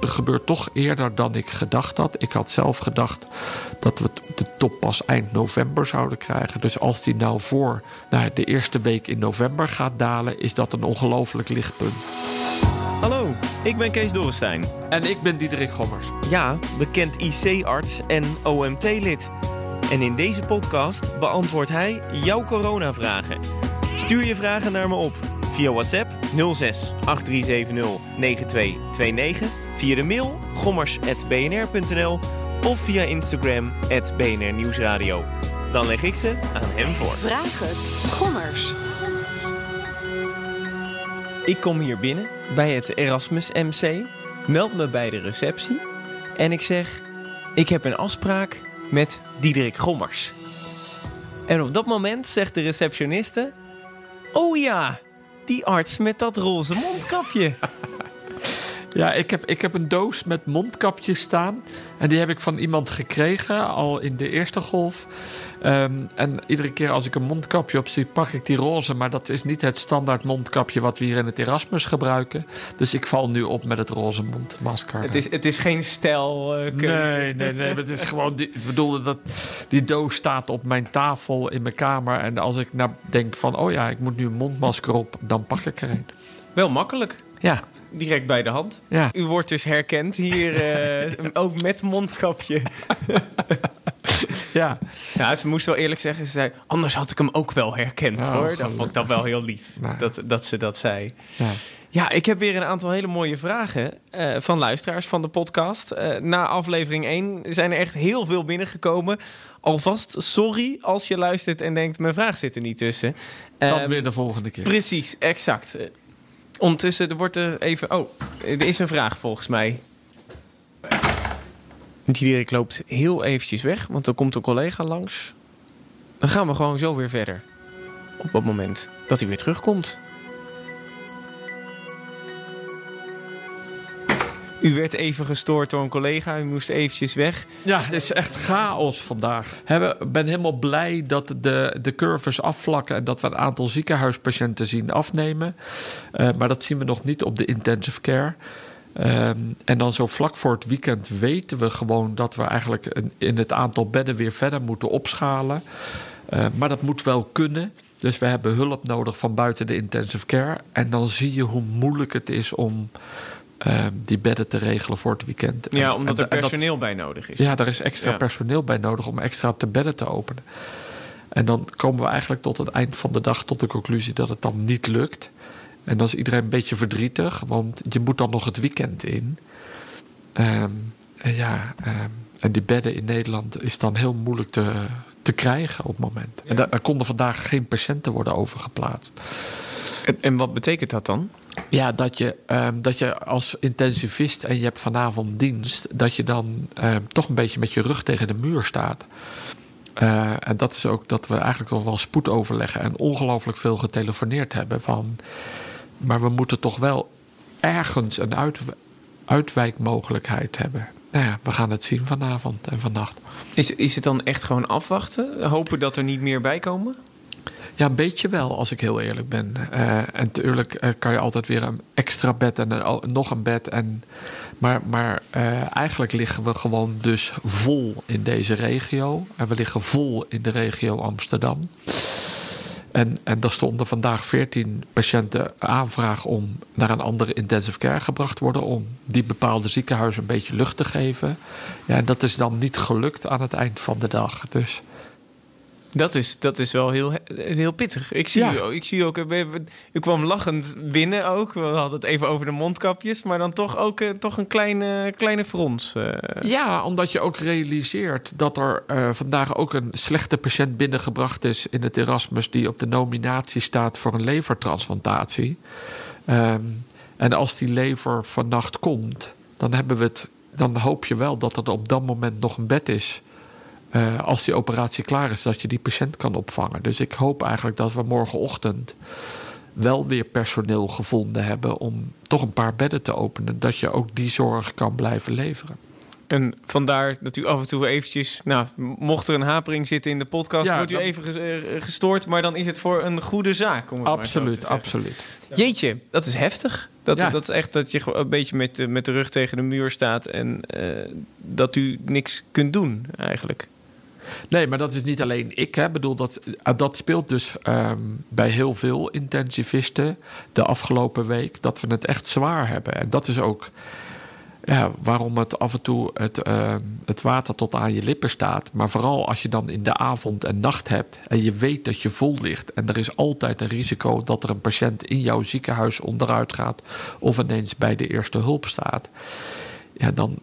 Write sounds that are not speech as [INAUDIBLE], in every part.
het gebeurt toch eerder dan ik gedacht had. Ik had zelf gedacht dat we de top pas eind november zouden krijgen. Dus als die nou voor nou, de eerste week in november gaat dalen, is dat een ongelooflijk lichtpunt. Hallo, ik ben Kees Dorrestein. En ik ben Diederik Gommers. Ja, bekend IC-arts en OMT-lid. En in deze podcast beantwoordt hij jouw coronavragen. Stuur je vragen naar me op via WhatsApp 06 8370 9229, via de mail gommers.bnr.nl of via Instagram BNR Nieuwsradio. Dan leg ik ze aan hem voor. Vraag het. Gommers. Ik kom hier binnen bij het Erasmus MC, meld me bij de receptie en ik zeg: Ik heb een afspraak met Diederik Gommers. En op dat moment zegt de receptioniste: Oh ja, die arts met dat roze mondkapje. [LAUGHS] Ja, ik heb, ik heb een doos met mondkapjes staan. En die heb ik van iemand gekregen al in de eerste golf. Ehm, en iedere keer als ik een mondkapje op zie, pak ik die roze. Maar dat is niet het standaard mondkapje wat we hier in het Erasmus gebruiken. Dus ik val nu op met het roze mondmasker. Het is, het is geen stijlkeuze. nee, nee, nee. Het is gewoon. Die, ik bedoelde dat die doos staat op mijn tafel in mijn kamer. En als ik nou denk van, oh ja, ik moet nu een mondmasker op, dan pak ik er een. Wel makkelijk. Ja. Direct bij de hand. Ja. U wordt dus herkend hier, uh, [LAUGHS] ook met mondkapje. ja. ja, ze moest wel eerlijk zeggen. Ze zei, anders had ik hem ook wel herkend hoor. Dat vond ik dan wel heel lief, [LAUGHS] dat, dat ze dat zei. ja. Ja, ik heb weer een aantal hele mooie vragen eh, van luisteraars van de podcast. Eh, na aflevering 1 zijn er echt heel veel binnengekomen. Alvast sorry als je luistert en denkt, mijn vraag zit er niet tussen. Dan Ehm, weer de volgende keer. Precies, exact. Ondertussen, er wordt er even... Oh, er is een vraag volgens mij. Diederik loopt heel eventjes weg, want er komt een collega langs. Dan gaan we gewoon zo weer verder. Op het moment dat hij weer terugkomt. U werd even gestoord door een collega. U moest eventjes weg. Ja, het is echt chaos vandaag. Ik ben helemaal blij dat de, de curves afvlakken en dat we een aantal ziekenhuispatiënten zien afnemen. Eh, maar dat zien we nog niet op de intensive care. Ehm, en dan zo vlak voor het weekend weten we gewoon dat we eigenlijk een- in het aantal bedden weer verder moeten opschalen. Eh, maar dat moet wel kunnen. Dus we hebben hulp nodig van buiten de intensive care. En dan zie je hoe moeilijk het is om eh, die bedden te regelen voor het weekend. Ja, En- omdat en- er dat- personeel bij nodig is. ja, daar is extra Ja. personeel bij nodig om extra te bedden te openen. En dan komen we eigenlijk tot het eind van de dag tot de conclusie dat het dan niet lukt. En dan is iedereen een beetje verdrietig, want je moet dan nog het weekend in. Ehm, en ja, ehm, en die bedden in Nederland is dan heel moeilijk te, te krijgen op het moment. En daar, er konden vandaag geen patiënten worden overgeplaatst. En, en wat betekent dat dan? Ja, dat je, ehm, dat je als intensivist en je hebt vanavond dienst, dat je dan ehm, toch een beetje met je rug tegen de muur staat. Eh, en dat is ook dat we eigenlijk nog wel spoedoverleggen en ongelooflijk veel getelefoneerd hebben van. Maar we moeten toch wel ergens een uit, uitwijkmogelijkheid hebben. Nou ja, we gaan het zien vanavond en vannacht. Is, is het dan echt gewoon afwachten? Hopen dat er niet meer bij komen? Ja, een beetje wel, als ik heel eerlijk ben. Eh, en natuurlijk eh, kan je altijd weer een extra bed en nog een bed. En, maar maar eh, eigenlijk liggen we gewoon dus vol in deze regio. En we liggen vol in de regio Amsterdam. En, en er stonden vandaag 14 patiënten aanvraag om naar een andere intensive care gebracht te worden. Om die bepaalde ziekenhuizen een beetje lucht te geven. Ja, en dat is dan niet gelukt aan het eind van de dag. Dus Dat is, dat is wel heel, heel pittig. Ik zie, Ja. u, ik zie ook, eh, u kwam lachend binnen ook. We hadden het even over de mondkapjes, maar dan toch ook eh, toch een kleine, kleine frons. eh. Ja, omdat je ook realiseert dat er vandaag ook een slechte patiënt binnengebracht is in het Erasmus die op de nominatie staat voor een levertransplantatie. Ehm, en als die lever vannacht komt, dan hebben we het. Dan hoop je wel dat er op dat moment nog een bed is. Eh, als die operatie klaar is, dat je die patiënt kan opvangen. Dus ik hoop eigenlijk dat we morgenochtend wel weer personeel gevonden hebben om toch een paar bedden te openen, dat je ook die zorg kan blijven leveren. En vandaar dat u af en toe eventjes... Nou, mocht er een hapering zitten in de podcast... Ja, wordt u dan- even eh, gestoord. Maar dan is het voor een goede zaak. Om Absoluut, absoluut. Jeetje, dat is heftig. Dat, Ja. dat is echt dat je een beetje met, de- met de rug tegen de muur staat... en eh, dat u niks kunt doen, eigenlijk. Nee, maar dat is niet alleen ik. Hè. Bedoel, dat, eh, dat speelt dus ehm, bij heel veel intensivisten de afgelopen week. Dat we het echt zwaar hebben. En dat is ook ja, waarom het af en toe het, ehm, het water tot aan je lippen staat. Maar vooral als je dan in de avond en nacht hebt en je weet dat je vol ligt. En er is altijd een risico dat er een patiënt in jouw ziekenhuis onderuit gaat. Of ineens bij de eerste hulp staat. Ja, dan,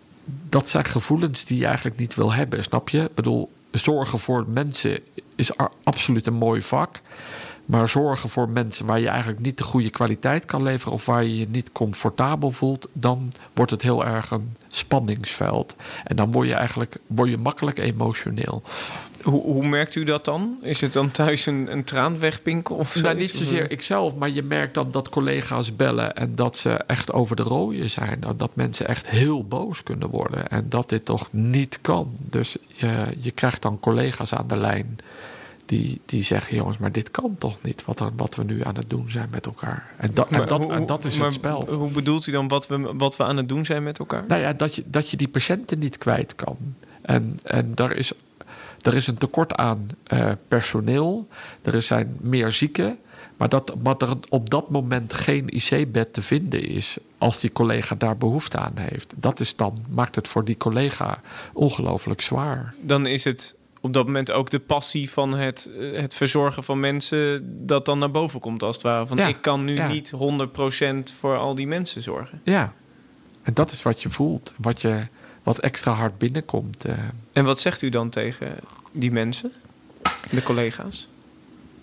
dat zijn gevoelens die je eigenlijk niet wil hebben, snap je? Ik bedoel, zorgen voor mensen is absoluut een mooi vak. Maar zorgen voor mensen waar je eigenlijk niet de goede kwaliteit kan leveren of waar je je niet comfortabel voelt, dan wordt het heel erg een spanningsveld. En dan word je eigenlijk word je makkelijk emotioneel. Hoe, hoe merkt u dat dan? Is het dan thuis een, een traan wegpinken? Of Nou, niet zozeer ikzelf, maar je merkt dan dat collega's bellen en dat ze echt over de rode zijn. Nou, Dat mensen echt heel boos kunnen worden en dat dit toch niet kan. Dus je, je krijgt dan collega's aan de lijn die, die zeggen: jongens, maar dit kan toch niet wat, er, wat we nu aan het doen zijn met elkaar. En, dat en, Maar dat, hoe- en dat is maar het spel. Hoe bedoelt u dan wat we, wat we aan het doen zijn met elkaar? Nou ja, dat je, dat je die patiënten niet kwijt kan. En, en daar is, er is een tekort aan eh, personeel. Er zijn meer zieken. Maar dat, wat er op dat moment geen IC-bed te vinden is, als die collega daar behoefte aan heeft, dat is dan, maakt het voor die collega ongelooflijk zwaar. Dan is het op dat moment ook de passie van het, eh, het verzorgen van mensen dat dan naar boven komt als het ware. Van Ja, ik kan nu ja. niet 100% voor al die mensen zorgen. Ja, en dat is wat je voelt, wat, je, wat extra hard binnenkomt. eh. En wat zegt u dan tegen die mensen, de collega's?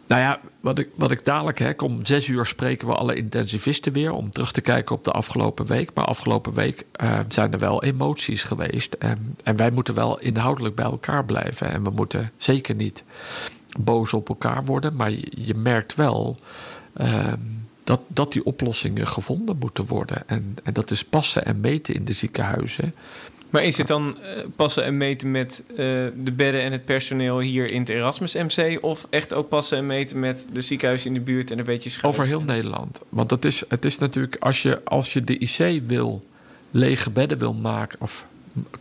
Nou ja, wat ik, wat ik dadelijk hè, om zes uur spreken we alle intensivisten weer om terug te kijken op de afgelopen week. Maar afgelopen week eh, zijn er wel emoties geweest. En, en wij moeten wel inhoudelijk bij elkaar blijven. En we moeten zeker niet boos op elkaar worden. Maar je, je merkt wel ehm, dat, dat die oplossingen gevonden moeten worden. En, en dat is passen en meten in de ziekenhuizen. Maar is het dan eh, passen en meten met eh, de bedden en het personeel hier in het Erasmus MC? Of echt ook passen en meten met de ziekenhuizen in de buurt en een beetje schuiven? Over heel Nederland. Want het is, het is natuurlijk, als je, als je de IC wil, lege bedden wil maken of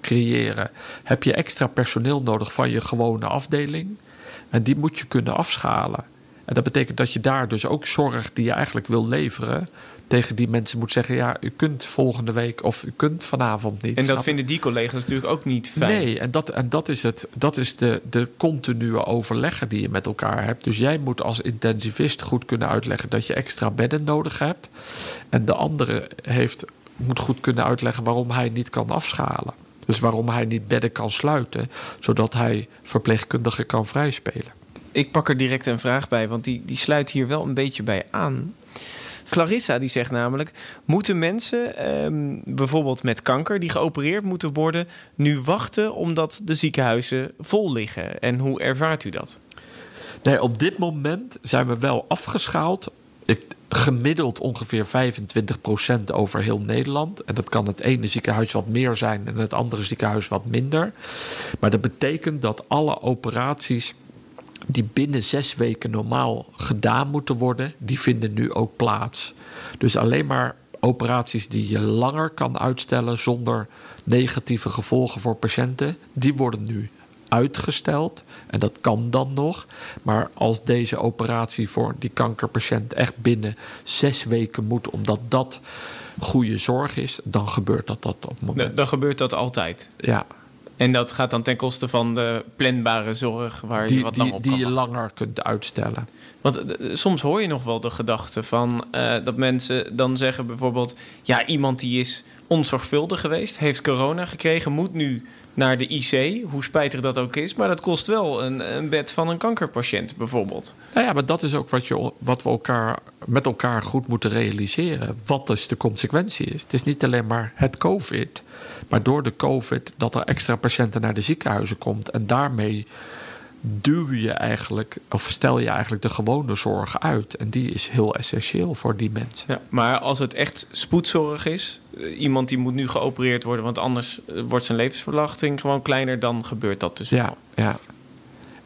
creëren, heb je extra personeel nodig van je gewone afdeling. En die moet je kunnen afschalen. En dat betekent dat je daar dus ook zorg die je eigenlijk wil leveren, tegen die mensen moet zeggen: ja, u kunt volgende week of u kunt vanavond niet. En dat Snap- vinden die collega's natuurlijk ook niet fijn. Nee, en dat, en dat is, het, dat is de, de continue overleggen die je met elkaar hebt. Dus jij moet als intensivist goed kunnen uitleggen dat je extra bedden nodig hebt. En de andere heeft, moet goed kunnen uitleggen waarom hij niet kan afschalen. Dus waarom hij niet bedden kan sluiten, zodat hij verpleegkundigen kan vrijspelen. Ik pak er direct een vraag bij, want die, die sluit hier wel een beetje bij aan. Clarissa die zegt namelijk: moeten mensen ehm, bijvoorbeeld met kanker die geopereerd moeten worden, nu wachten omdat de ziekenhuizen vol liggen? En hoe ervaart u dat? Nee, op dit moment zijn we wel afgeschaald. Ik, gemiddeld ongeveer 25% over heel Nederland. En dat kan het ene ziekenhuis wat meer zijn en het andere ziekenhuis wat minder. Maar dat betekent dat alle operaties die binnen zes weken normaal gedaan moeten worden, die vinden nu ook plaats. Dus alleen maar operaties die je langer kan uitstellen zonder negatieve gevolgen voor patiënten, die worden nu uitgesteld. En dat kan dan nog. Maar als deze operatie voor die kankerpatiënt echt binnen zes weken moet, omdat dat goede zorg is, dan gebeurt dat, dat op het moment. Dan, dan gebeurt dat altijd. ja, En dat gaat dan ten koste van de planbare zorg waar je die, wat die, langer op die kan je wachten. langer kunt uitstellen. Want eh, soms hoor je nog wel de gedachte van eh, dat mensen dan zeggen bijvoorbeeld: ja, iemand die is onzorgvuldig geweest, heeft corona gekregen, moet nu naar de IC, hoe spijtig dat ook is, maar dat kost wel een, een bed van een kankerpatiënt bijvoorbeeld. Nou ja, maar dat is ook wat, je, wat we elkaar, met elkaar goed moeten realiseren. Wat dus de consequentie is. Het is niet alleen maar het COVID, maar door de COVID dat er extra patiënten naar de ziekenhuizen komt en daarmee duw je eigenlijk, of stel je eigenlijk de gewone zorg uit. En die is heel essentieel voor die mensen. Ja, maar als het echt spoedzorg is, eh, iemand die moet nu geopereerd worden, want anders eh, wordt zijn levensverwachting gewoon kleiner, dan gebeurt dat dus Ja, wel. ja.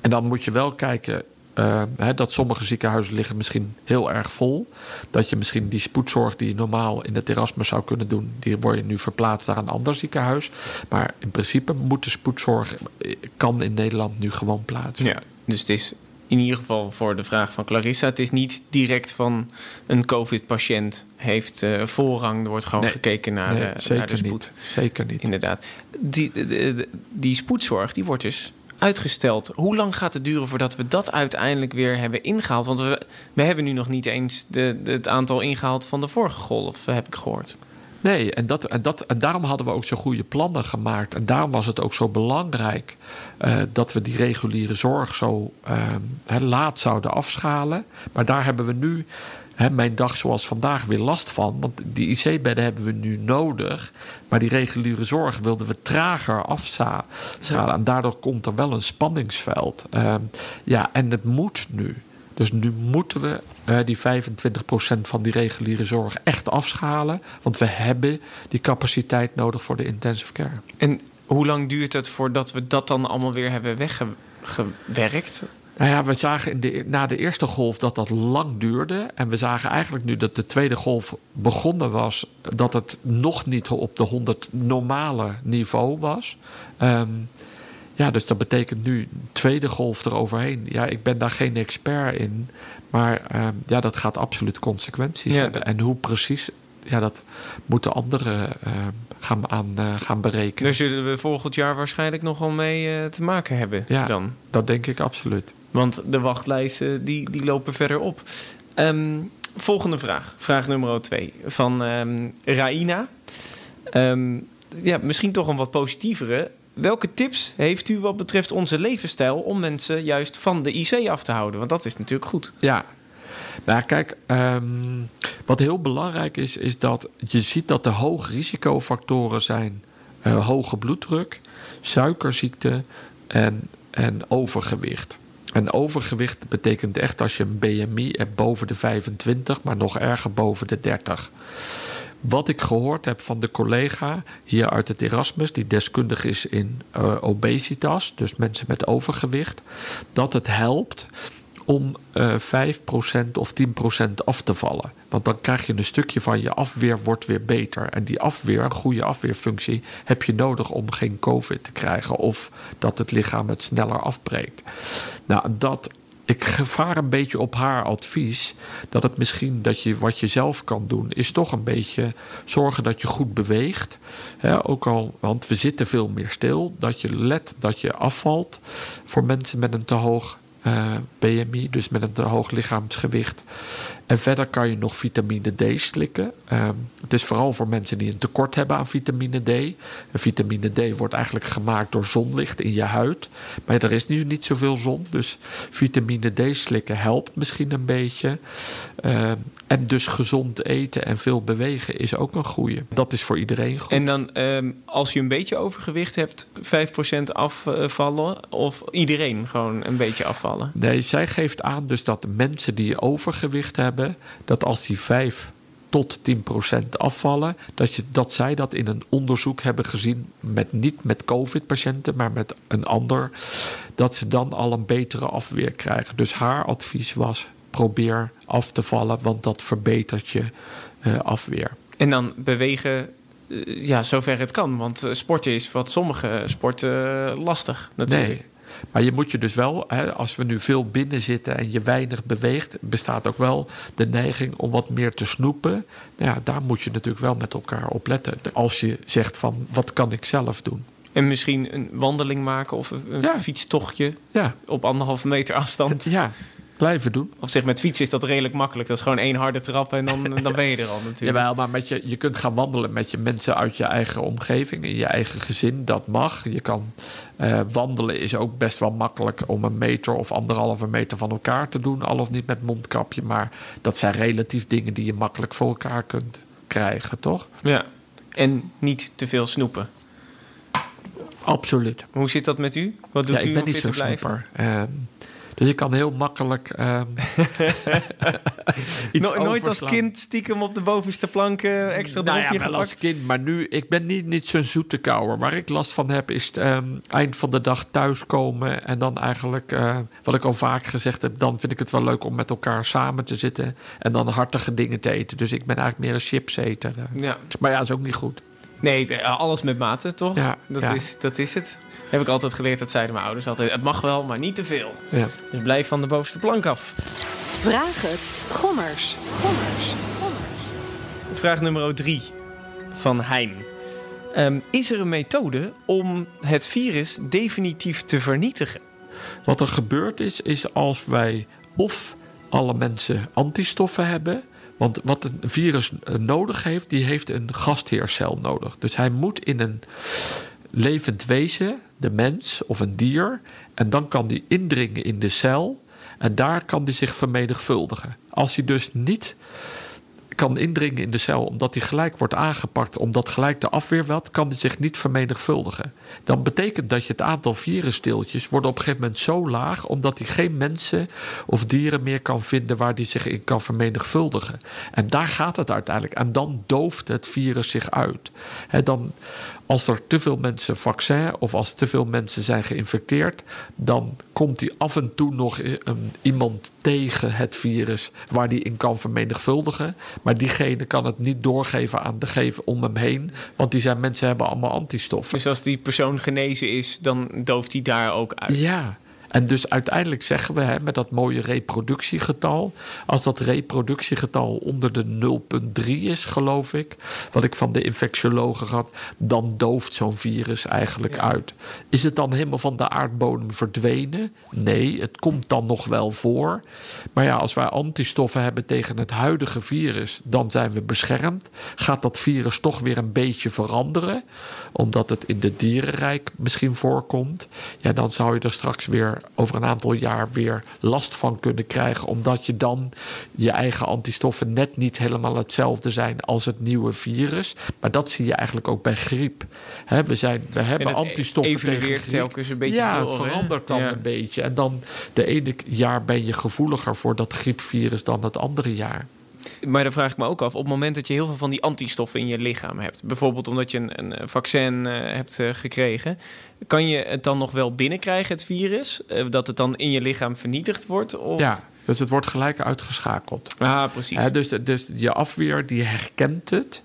En dan moet je wel kijken eh, hè, dat sommige ziekenhuizen liggen misschien heel erg vol. Dat je misschien die spoedzorg die je normaal in het Erasmus zou kunnen doen, die word je nu verplaatst naar een ander ziekenhuis. Maar in principe moet de spoedzorg, eh, kan in Nederland nu gewoon plaatsvinden. Ja, dus het is in ieder geval voor de vraag van Clarissa, het is niet direct van een COVID-patiënt heeft eh, voorrang. Er wordt gewoon Nee. gekeken naar, Nee, de, naar de spoed. niet. Zeker niet. Inderdaad. Die, de- de- die spoedzorg die wordt dus uitgesteld. Hoe lang gaat het duren voordat we dat uiteindelijk weer hebben ingehaald? Want we, we hebben nu nog niet eens de, het aantal ingehaald van de vorige golf, heb ik gehoord. Nee, en, dat, en, dat, en daarom hadden we ook zo goede plannen gemaakt. En daarom was het ook zo belangrijk eh, dat we die reguliere zorg zo eh, hè, laat zouden afschalen. Maar daar hebben we nu, hè, mijn dag zoals vandaag, weer last van. Want die IC-bedden hebben we nu nodig. Maar die reguliere zorg wilden we trager afschalen. En daardoor komt er wel een spanningsveld. Eh, ja, en het moet nu. Dus nu moeten we eh, die 25% van die reguliere zorg echt afschalen. Want we hebben die capaciteit nodig voor de intensive care. En hoe lang duurt het voordat we dat dan allemaal weer hebben weggewerkt? Nou ja, we zagen in de, na de eerste golf dat dat lang duurde. En we zagen eigenlijk nu dat de tweede golf begonnen was. dat het nog niet op de 100 normale niveau was. Ehm, ja, dus dat betekent nu tweede golf eroverheen. Ja, ik ben daar geen expert in. Maar ehm, ja, dat gaat absoluut consequenties Ja, hebben. En hoe precies, ja, dat moeten anderen ehm, gaan, aan, eh, gaan berekenen. Daar zullen we volgend jaar waarschijnlijk nogal mee eh, te maken hebben Ja. dan. Dat denk ik absoluut. Want de wachtlijsten die, die lopen verder op. Ehm, volgende vraag. Vraag nummer twee. Van ehm, Raina. Ehm, ja, misschien toch een wat positievere. Welke tips heeft u wat betreft onze levensstijl... om mensen juist van de IC af te houden? Want dat is natuurlijk goed. Ja. Nou, kijk, wat heel belangrijk is, is dat je ziet dat er hoog risicofactoren zijn: eh, hoge bloeddruk, suikerziekte en, en overgewicht. En overgewicht betekent echt als je een BMI hebt boven de 25, maar nog erger boven de 30. Wat ik gehoord heb van de collega hier uit het Erasmus, die deskundig is in eh, obesitas, dus mensen met overgewicht, dat het helpt om eh 5% of 10% af te vallen. Want dan krijg je een stukje van je afweer wordt weer beter. En die afweer, een goede afweerfunctie, heb je nodig om geen COVID te krijgen of dat het lichaam het sneller afbreekt. Nou, dat ik gevaar een beetje op haar advies. Dat het misschien dat je wat je zelf kan doen, is toch een beetje zorgen dat je goed beweegt. Hè, ook al, want we zitten veel meer stil. Dat je let dat je afvalt voor mensen met een te hoog BMI, dus met een hoog lichaamsgewicht. En verder kan je nog vitamine D slikken. Ehm, het is vooral voor mensen die een tekort hebben aan vitamine D. En vitamine D wordt eigenlijk gemaakt door zonlicht in je huid. Maar er is nu niet zoveel zon, dus vitamine D slikken helpt misschien een beetje. Ehm, en dus gezond eten en veel bewegen is ook een goede. Dat is voor iedereen goed. En dan, ehm, als je een beetje overgewicht hebt, 5% afvallen? Of iedereen gewoon een beetje afvallen? Nee, zij geeft aan dus dat mensen die overgewicht hebben, dat als die 5 tot 10% afvallen, dat, je, dat zij dat in een onderzoek hebben gezien, met, niet met COVID-patiënten, maar met een ander, dat ze dan al een betere afweer krijgen. Dus haar advies was: probeer af te vallen, want dat verbetert je eh, afweer. En dan bewegen, eh, ja, zover het kan. Want eh, sporten is wat sommige sporten lastig natuurlijk. Nee. Maar je moet je dus wel, hè, als we nu veel binnen zitten en je weinig beweegt, bestaat ook wel de neiging om wat meer te snoepen. Nou ja, daar moet je natuurlijk wel met elkaar op letten. Als je zegt van, wat kan ik zelf doen? En misschien een wandeling maken of een Ja. fietstochtje Ja, op anderhalve meter afstand. ja blijven doen. Of zeg, met fietsen is dat redelijk makkelijk. Dat is gewoon één harde trap en dan, dan ben je er al natuurlijk. [LAUGHS] Jawel, maar met je, je kunt gaan wandelen met je mensen uit je eigen omgeving, in je eigen gezin. Dat mag. Je kan eh, wandelen is ook best wel makkelijk om een meter of anderhalve meter van elkaar te doen. Al of niet met mondkapje. Maar dat zijn relatief dingen die je makkelijk voor elkaar kunt krijgen, toch? Ja. En niet te veel snoepen. Absoluut. Hoe zit dat met u? Wat doet ja, u ik ben om niet zo te blijven? Dus ik kan heel makkelijk ehm [LAUGHS] iets No- nooit als kind stiekem op de bovenste plank extra nou ja, wel als kind, maar nu, ik ben niet, niet zo'n zoete kouwer. Waar ik last van heb, is het ehm, eind van de dag thuiskomen. En dan eigenlijk, eh, wat ik al vaak gezegd heb, dan vind ik het wel leuk om met elkaar samen te zitten. En dan hartige dingen te eten. Dus ik ben eigenlijk meer een chipseter. Ja. Maar ja, is ook niet goed. Nee, eh, alles met mate, toch? Ja, dat, ja. Is, dat is het. Heb ik altijd geleerd, dat zeiden mijn ouders altijd. Het mag wel, maar niet te veel. Ja. Dus blijf van de bovenste plank af. Vraag het. Gommers. Gommers. Gommers. Vraag nummer drie van Hein. Ehm, is er een methode om het virus definitief te vernietigen? Wat er gebeurd is, is als wij of alle mensen antistoffen hebben. Want wat een virus eh, nodig heeft, die heeft een gastheercel nodig. Dus hij moet in een levend wezen, de mens of een dier. En dan kan die indringen in de cel. En daar kan die zich vermenigvuldigen. Als hij dus niet kan indringen in de cel omdat hij gelijk wordt aangepakt, omdat gelijk de afweer wat, kan hij zich niet vermenigvuldigen. Dan betekent dat je het aantal virusdeeltjes wordt op een gegeven moment zo laag, omdat hij geen mensen of dieren meer kan vinden waar hij zich in kan vermenigvuldigen. En daar gaat het uiteindelijk. En dan dooft het virus zich uit. Hè, dan, als er te veel mensen vaccin of als te veel mensen zijn geïnfecteerd, dan komt hij af en toe nog een- iemand tegen het virus waar die in kan vermenigvuldigen. Maar diegene kan het niet doorgeven aan degene om hem heen, want die zijn mensen hebben allemaal antistoffen. Dus als die persoon genezen is, dan dooft hij daar ook uit. Ja. En dus uiteindelijk zeggen we hè, met dat mooie reproductiegetal, als dat reproductiegetal onder de 0,3 is, geloof ik, wat ik van de infectiologen had, dan dooft zo'n virus eigenlijk uit. Is het dan helemaal van de aardbodem verdwenen? Nee, het komt dan nog wel voor. Maar ja, als wij antistoffen hebben tegen het huidige virus, dan zijn we beschermd. Gaat dat virus toch weer een beetje veranderen, omdat het in het dierenrijk misschien voorkomt, ja, dan zou je er straks weer over een aantal jaar weer last van kunnen krijgen, omdat je dan je eigen antistoffen net niet helemaal hetzelfde zijn als het nieuwe virus. Maar dat zie je eigenlijk ook bij griep. We, zijn, we hebben En het antistoffen tegen griep. telkens een beetje ja, door, het verandert dan Ja. een beetje. En dan de ene jaar ben je gevoeliger voor dat griepvirus dan het andere jaar. Maar dan vraag ik me ook af, op het moment dat je heel veel van die antistoffen in je lichaam hebt, bijvoorbeeld omdat je een, een vaccin eh, hebt eh, gekregen, kan je het dan nog wel binnenkrijgen, het virus? Eh, dat het dan in je lichaam vernietigd wordt? Of... Ja, dus het wordt gelijk uitgeschakeld. Ah, precies. Dus, dus je afweer die herkent het.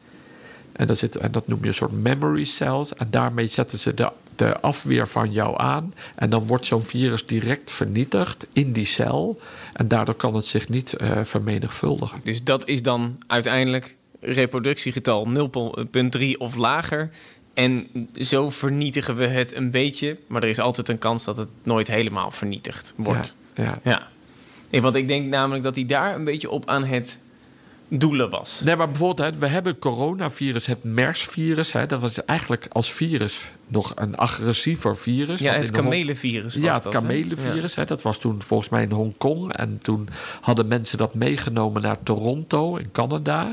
En dat, zit, en dat noem je een soort memory cells. En daarmee zetten ze de, de afweer van jou aan. En dan wordt zo'n virus direct vernietigd in die cel. En daardoor kan het zich niet eh, vermenigvuldigen. Dus dat is dan uiteindelijk reproductiegetal 0,3 of lager. En zo vernietigen we het een beetje. Maar er is altijd een kans dat het nooit helemaal vernietigd wordt. Ja, ja. Ja. Nee, want ik denk namelijk dat hij daar een beetje op aan het doelen was. Nee, maar bijvoorbeeld, we hebben coronavirus, het MERS-virus. Dat was eigenlijk als virus nog een agressiever virus. Ja, het kamelenvirus Ja, het dat, hè? kamelenvirus. hè, Dat was toen volgens mij in Hongkong. En toen hadden mensen dat meegenomen naar Toronto in Canada.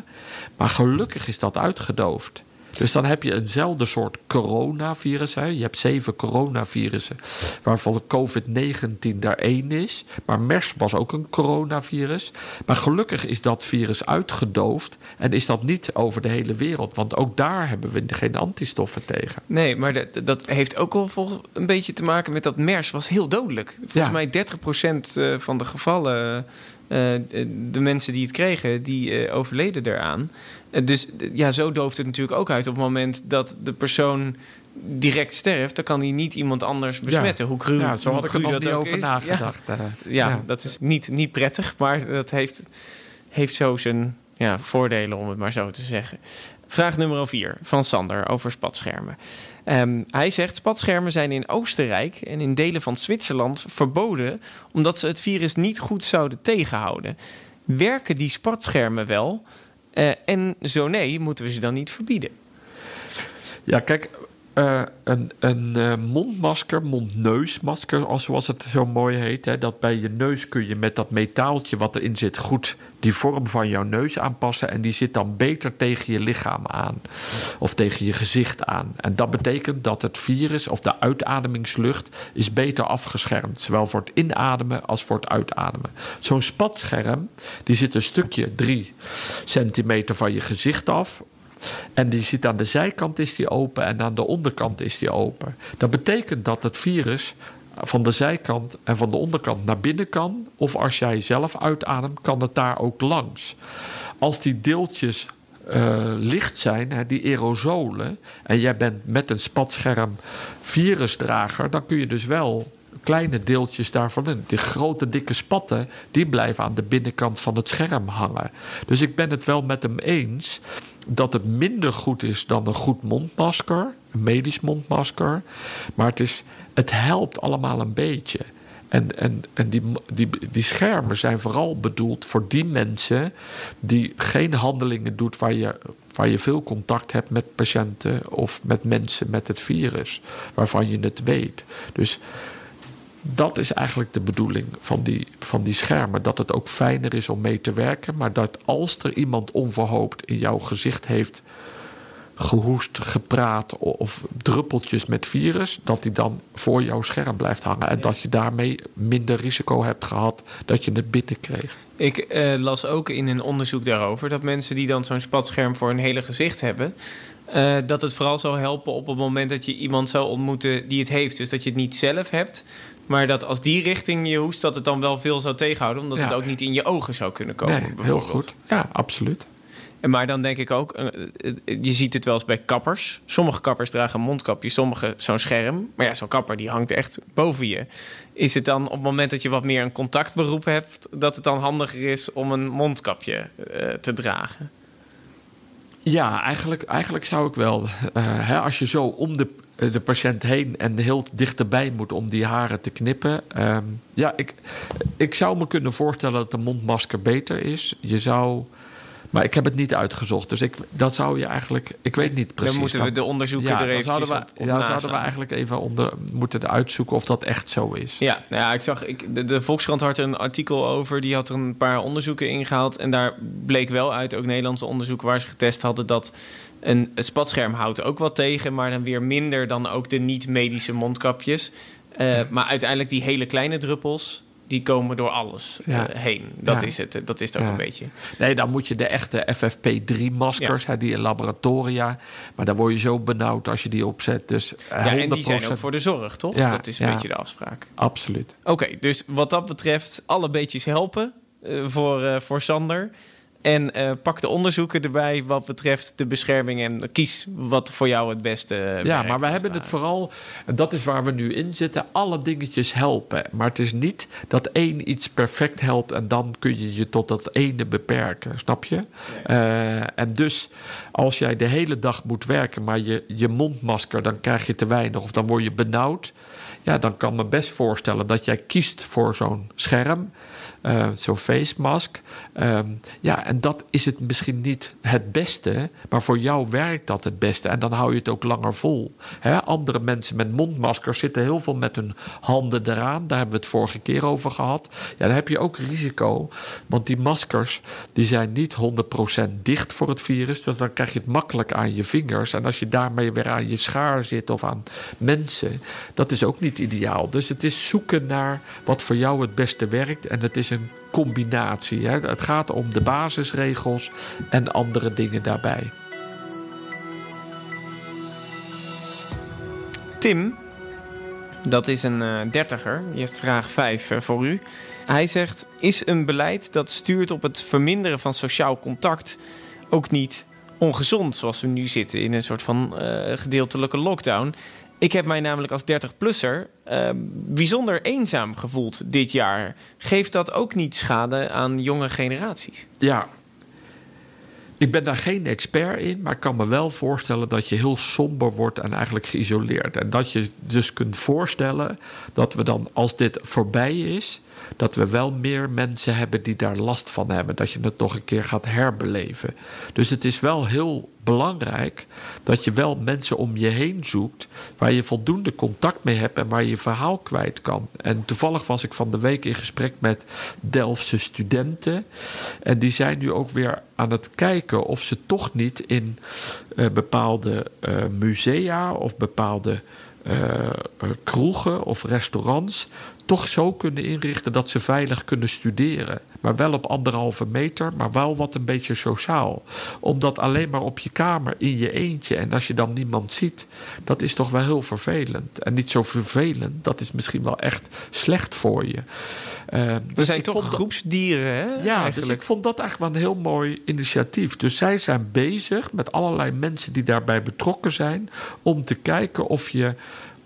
Maar gelukkig is dat uitgedoofd. Dus dan heb je eenzelfde soort coronavirus. Hè. Je hebt zeven coronavirussen, waarvan COVID-19 daar één is. Maar MERS was ook een coronavirus. Maar gelukkig is dat virus uitgedoofd en is dat niet over de hele wereld. Want ook daar hebben we geen antistoffen tegen. Nee, maar dat, dat heeft ook wel volgens een beetje te maken met dat MERS was heel dodelijk. Volgens Ja. mij 30% eh, van de gevallen, de mensen die het kregen, die eh, overleden eraan. Eh, dus eh, ja, zo dooft het natuurlijk ook uit. Op het moment dat de persoon direct sterft, dan kan hij niet iemand anders besmetten. Hoe cru, Ja, zo had ik er nog dat niet over is. nagedacht. eh. Ja, Ja. dat is niet, niet prettig, maar dat heeft, heeft zo zijn ja, voordelen, om het maar zo te zeggen. Vraag nummer 4 van Sander over spatschermen. Ehm, hij zegt: Spatschermen zijn in Oostenrijk en in delen van Zwitserland verboden omdat ze het virus niet goed zouden tegenhouden. Werken die spatschermen wel? Eh, en zo nee, moeten we ze dan niet verbieden? Ja, kijk, eh, een, een eh, mondmasker, mondneusmasker, als zoals het zo mooi heet. Hè, dat bij je neus kun je met dat metaaltje wat erin zit goed die vorm van jouw neus aanpassen. En die zit dan beter tegen je lichaam aan. Of tegen je gezicht aan. En dat betekent dat het virus of de uitademingslucht is beter afgeschermd. Zowel voor het inademen als voor het uitademen. Zo'n spatscherm, die zit een stukje drie centimeter van je gezicht af. En die zit aan de zijkant is die open en aan de onderkant is die open. Dat betekent dat het virus van de zijkant en van de onderkant naar binnen kan. Of als jij zelf uitademt, kan het daar ook langs. Als die deeltjes uh, licht zijn, hè, die aerosolen, en jij bent met een spatscherm virusdrager, dan kun je dus wel kleine deeltjes daarvan in. Die grote dikke spatten, die blijven aan de binnenkant van het scherm hangen. Dus ik ben het wel met hem eens dat het minder goed is dan een goed mondmasker, een medisch mondmasker. Maar het, is, het helpt allemaal een beetje. En, en, en die, die, die schermen zijn vooral bedoeld voor die mensen die geen handelingen doet waar je, waar je veel contact hebt met patiënten of met mensen met het virus, waarvan je het weet. Dus dat is eigenlijk de bedoeling van die, van die schermen. Dat het ook fijner is om mee te werken. Maar dat als er iemand onverhoopt in jouw gezicht heeft gehoest, gepraat of druppeltjes met virus, dat die dan voor jouw scherm blijft hangen. En dat je daarmee minder risico hebt gehad dat je het binnen kreeg. Ik eh, las ook in een onderzoek daarover dat mensen die dan zo'n spatscherm voor hun hele gezicht hebben, uh, dat het vooral zal helpen op het moment dat je iemand zou ontmoeten die het heeft. Dus dat je het niet zelf hebt, maar dat als die richting je hoest, dat het dan wel veel zou tegenhouden. Omdat het ook niet in je ogen zou kunnen komen. Nee, heel goed. Ja, absoluut. En maar dan denk ik ook, eh, eh, je ziet het wel eens bij kappers. Sommige kappers dragen een mondkapje, sommige zo'n scherm. Maar ja, zo'n kapper die hangt echt boven je. Is het dan op het moment dat je wat meer een contactberoep hebt, dat het dan handiger is om een mondkapje uh, te dragen? Ja, eigenlijk, eigenlijk zou ik wel. Uh, hè, als je zo om de, eh, de patiënt heen en heel dichterbij moet om die haren te knippen. Uh, ja, ik, ik zou me kunnen voorstellen dat de mondmasker beter is. Je zou maar ik heb het niet uitgezocht. Dus ik, dat zou je eigenlijk. Ik weet niet precies. Dan moeten we de onderzoeken ja, er even zouden we, op, ja, zouden we eigenlijk even onder moeten uitzoeken of dat echt zo is. Ja, nou ja ik zag. Ik, de, de Volkskrant had er een artikel over. Die had er een paar onderzoeken ingehaald. En daar bleek wel uit, ook Nederlandse onderzoeken waar ze getest hadden, dat een, spatscherm houdt ook wat tegen, maar dan weer minder dan ook de niet-medische mondkapjes. Uh, maar uiteindelijk die hele kleine druppels, die komen door alles uh, heen. Dat is het. Dat is het ook een beetje. Nee, dan moet je de echte FFP3-maskers, die in laboratoria. Maar dan word je zo benauwd als je die opzet. Dus ja, en die zijn ook voor de zorg, toch? dat is een beetje de afspraak. Absoluut. Oké, dus wat dat betreft, alle beetjes helpen uh, voor, uh, voor Sander. En uh, pak de onderzoeken erbij wat betreft de bescherming en kies wat voor jou het beste uh, Ja, maar we hebben het vooral, en dat is waar we nu in zitten, alle dingetjes helpen. Maar het is niet dat één iets perfect helpt en dan kun je je tot dat ene beperken, snap je? Uh, en dus als jij de hele dag moet werken, maar je, je mondmasker, dan krijg je te weinig of dan word je benauwd. Ja, dan kan me best voorstellen dat jij kiest voor zo'n scherm uh, zo'n face mask. Um, ja, en dat is het misschien niet het beste, maar voor jou werkt dat het beste. En dan hou je het ook langer vol. He, andere mensen met mondmaskers zitten heel veel met hun handen eraan. Daar hebben we het vorige keer over gehad. Ja, dan heb je ook risico. Want die maskers die zijn niet 100% dicht voor het virus. Dus dan krijg je het makkelijk aan je vingers. En als je daarmee weer aan je schaar zit of aan mensen, dat is ook niet ideaal. Dus het is zoeken naar wat voor jou het beste werkt. En het is een combinatie. Hè. Het gaat om de basisregels en andere dingen daarbij. Tim, dat is een uh, dertiger, die heeft vraag 5 uh, voor u. Hij zegt: Is een beleid dat stuurt op het verminderen van sociaal contact ook niet ongezond, zoals we nu zitten in een soort van uh, gedeeltelijke lockdown? Ik heb mij namelijk als 30-plusser uh, bijzonder eenzaam gevoeld dit jaar. Geeft dat ook niet schade aan jonge generaties? Ja. Ik ben daar geen expert in, maar ik kan me wel voorstellen dat je heel somber wordt en eigenlijk geïsoleerd. En dat je dus kunt voorstellen dat we dan, als dit voorbij is, dat we wel meer mensen hebben die daar last van hebben. Dat je het nog een keer gaat herbeleven. Dus het is wel heel belangrijk dat je wel mensen om je heen zoekt waar je voldoende contact mee hebt en waar je verhaal kwijt kan. En toevallig was ik van de week in gesprek met Delftse studenten. En die zijn nu ook weer aan het kijken of ze toch niet in uh, bepaalde uh, musea of bepaalde uh, kroegen of restaurants toch zo kunnen inrichten dat ze veilig kunnen studeren. Maar wel op anderhalve meter, maar wel wat een beetje sociaal. Omdat alleen maar op je kamer in je eentje en als je dan niemand ziet, dat is toch wel heel vervelend. En niet zo vervelend, dat is misschien wel echt slecht voor je. Uh, We dus zijn toch groepsdieren, hè? Ja, eigenlijk. dus ik vond dat eigenlijk wel een heel mooi initiatief. Dus zij zijn bezig met allerlei mensen die daarbij betrokken zijn om te kijken of je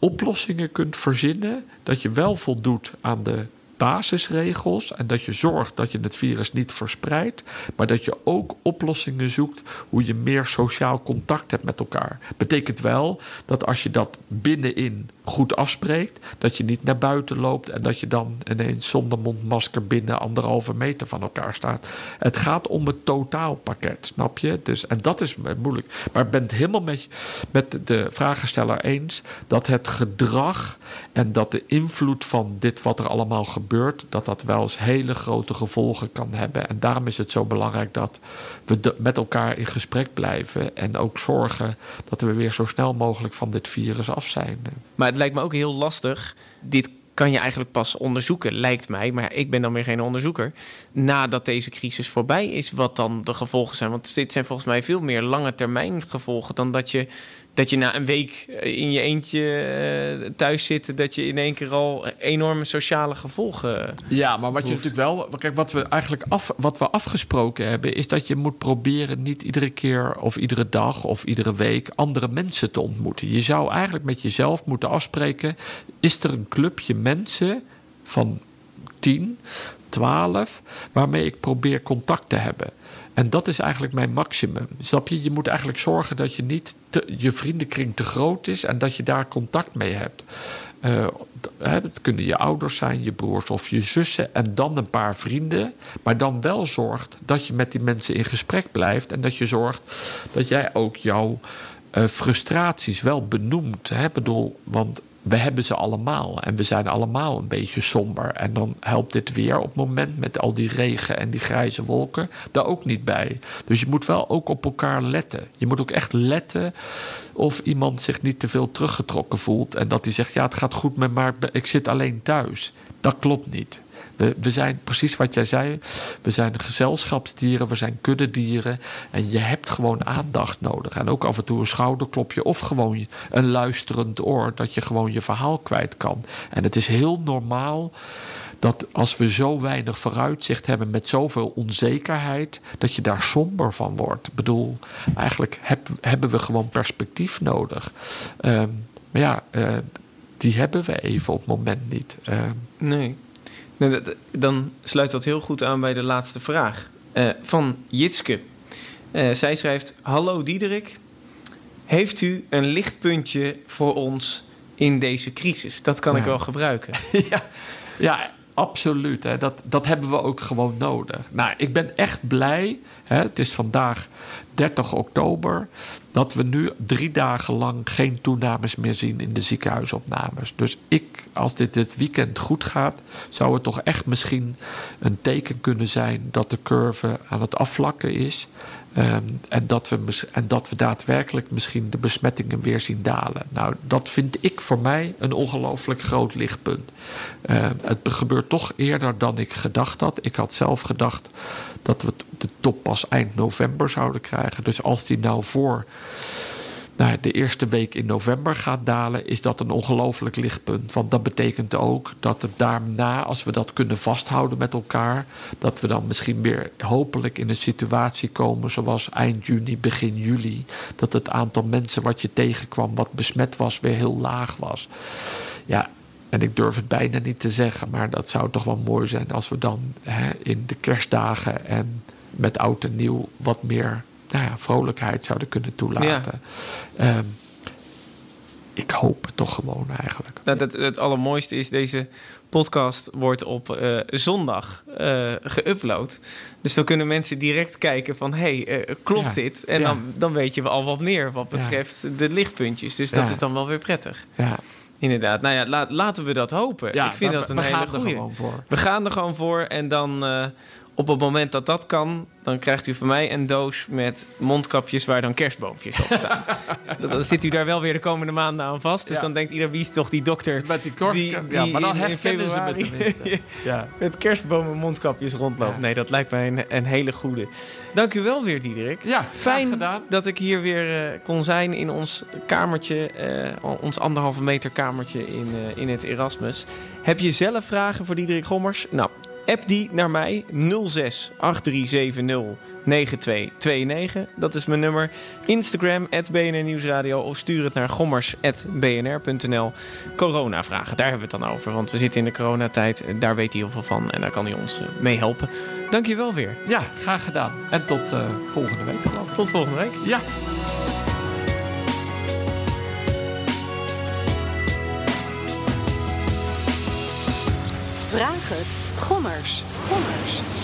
oplossingen kunt verzinnen. Dat je wel voldoet aan de basisregels en dat je zorgt dat je het virus niet verspreidt, maar dat je ook oplossingen zoekt hoe je meer sociaal contact hebt met elkaar. Betekent wel dat als je dat binnenin goed afspreekt, dat je niet naar buiten loopt en dat je dan ineens zonder mondmasker binnen anderhalve meter van elkaar staat. Het gaat om het totaalpakket, snap je? Dus, en dat is moeilijk. Maar ik ben het helemaal met, met de vragensteller eens dat het gedrag en dat de invloed van dit wat er allemaal gebeurt, dat dat wel eens hele grote gevolgen kan hebben. En daarom is het zo belangrijk dat we met elkaar in gesprek blijven en ook zorgen dat we weer zo snel mogelijk van dit virus af zijn. Maar het lijkt me ook heel lastig. Dit kan je eigenlijk pas onderzoeken, lijkt mij. Maar ik ben dan weer geen onderzoeker. Nadat deze crisis voorbij is, wat dan de gevolgen zijn. Want dit zijn volgens mij veel meer lange termijn gevolgen dan dat je dat je na een week eh, in je eentje eh, thuis zit, dat je in één keer al enorme sociale gevolgen. Ja, maar wat je natuurlijk wel. Kijk, wat we eigenlijk af, wat we afgesproken hebben, is dat je moet proberen niet iedere keer of iedere dag of iedere week andere mensen te ontmoeten. Je zou eigenlijk met jezelf moeten afspreken: is er een clubje mensen van 10, 12, waarmee ik probeer contact te hebben? En dat is eigenlijk mijn maximum. Snap je? Je moet eigenlijk zorgen dat je niet je vriendenkring te groot is en dat je daar contact mee hebt. Uh, het kunnen je ouders zijn, je broers of je zussen en dan een paar vrienden. Maar dan wel zorgt dat je met die mensen in gesprek blijft en dat je zorgt dat jij ook jouw uh, frustraties wel benoemt. Hè? Bedoel, want we hebben ze allemaal en we zijn allemaal een beetje somber. En dan helpt dit weer op het moment met al die regen en die grijze wolken daar ook niet bij. Dus je moet wel ook op elkaar letten. Je moet ook echt letten of iemand zich niet te veel teruggetrokken voelt en dat hij zegt: Ja, het gaat goed met maar ik zit alleen thuis. Dat klopt niet. We, we zijn precies wat jij zei. We zijn gezelschapsdieren, we zijn kuddedieren. En je hebt gewoon aandacht nodig. En ook af en toe een schouderklopje of gewoon een luisterend oor. Dat je gewoon je verhaal kwijt kan. En het is heel normaal dat als we zo weinig vooruitzicht hebben met zoveel onzekerheid, dat je daar somber van wordt. Ik bedoel, eigenlijk heb, hebben we gewoon perspectief nodig. Um, maar ja, uh, die hebben we even op het moment niet. Uh, nee. Dan sluit dat heel goed aan bij de laatste vraag. Uh, van Jitske. Uh, zij schrijft: Hallo Diederik. Heeft u een lichtpuntje voor ons in deze crisis? Dat kan ja. ik wel gebruiken. [LAUGHS] ja, ja absoluut. Dat, dat hebben we ook gewoon nodig. Nou, ik ben echt blij. Hè. Het is vandaag 30 oktober. Dat we nu drie dagen lang geen toenames meer zien in de ziekenhuisopnames. Dus ik, als dit dit weekend goed gaat, zou het toch echt misschien een teken kunnen zijn dat de curve aan het afvlakken is. Um, en, dat we, en dat we daadwerkelijk misschien de besmettingen weer zien dalen. Nou, dat vind ik voor mij een ongelooflijk groot lichtpunt. Um, het gebeurt toch eerder dan ik gedacht had. Ik had zelf gedacht dat we de top pas eind november zouden krijgen. Dus als die nou voor nou, de eerste week in november gaat dalen, is dat een ongelooflijk lichtpunt. Want dat betekent ook dat het daarna, als we dat kunnen vasthouden met elkaar, dat we dan misschien weer hopelijk in een situatie komen zoals eind juni, begin juli. Dat het aantal mensen wat je tegenkwam, wat besmet was, weer heel laag was. Ja, en ik durf het bijna niet te zeggen, maar dat zou toch wel mooi zijn als we dan hè, in de kerstdagen en met oud en nieuw wat meer nou ja, vrolijkheid zouden kunnen toelaten. Ja. Um, ik hoop het toch gewoon eigenlijk. Nou, dat, het allermooiste is, deze podcast wordt op eh, zondag eh geüpload. Dus dan kunnen mensen direct kijken van... hé, hey, eh, klopt Ja. dit? En Ja. dan, dan weet je al wat meer wat betreft de lichtpuntjes. Dus dat is dan wel weer prettig. Ja, Inderdaad. Nou ja, la- laten we dat hopen. ja Ik vind we- dat een we hele gaan er goede. gewoon voor. We gaan er gewoon voor en dan op het moment dat dat kan... dan krijgt u van mij een doos met mondkapjes waar dan kerstboompjes op staan. [LAUGHS] dan, zit u daar wel weer de komende maanden aan vast. Dus Ja. dan denkt iedereen, wie is toch die dokter... Met die kort, Die- ja, maar dan in- in herkennen ze me februari- tenminste. [LAUGHS] Ja. met kerstbomen mondkapjes rondloopt. Ja. Nee, dat lijkt mij een, een hele goede. Dank u wel weer, Diederik. Ja, Fijn gedaan. dat ik hier weer eh, kon zijn in ons kamertje, eh, ons anderhalve meter kamertje in, eh, in het Erasmus. Heb je zelf vragen voor Diederik Gommers? Nou, app die naar mij 06 8370 9229. Dat is mijn nummer. Instagram, BNR Nieuwsradio. Of stuur het naar gommers.bnr.nl. Corona-vragen, daar hebben we het dan over. Want we zitten in de coronatijd. Daar weet hij heel veel van. En daar kan hij ons eh, mee helpen. Dank je wel weer. Ja, graag gedaan. En tot eh, volgende week geloof. Tot volgende week. Ja. Vraag het. Gommers. Gommers.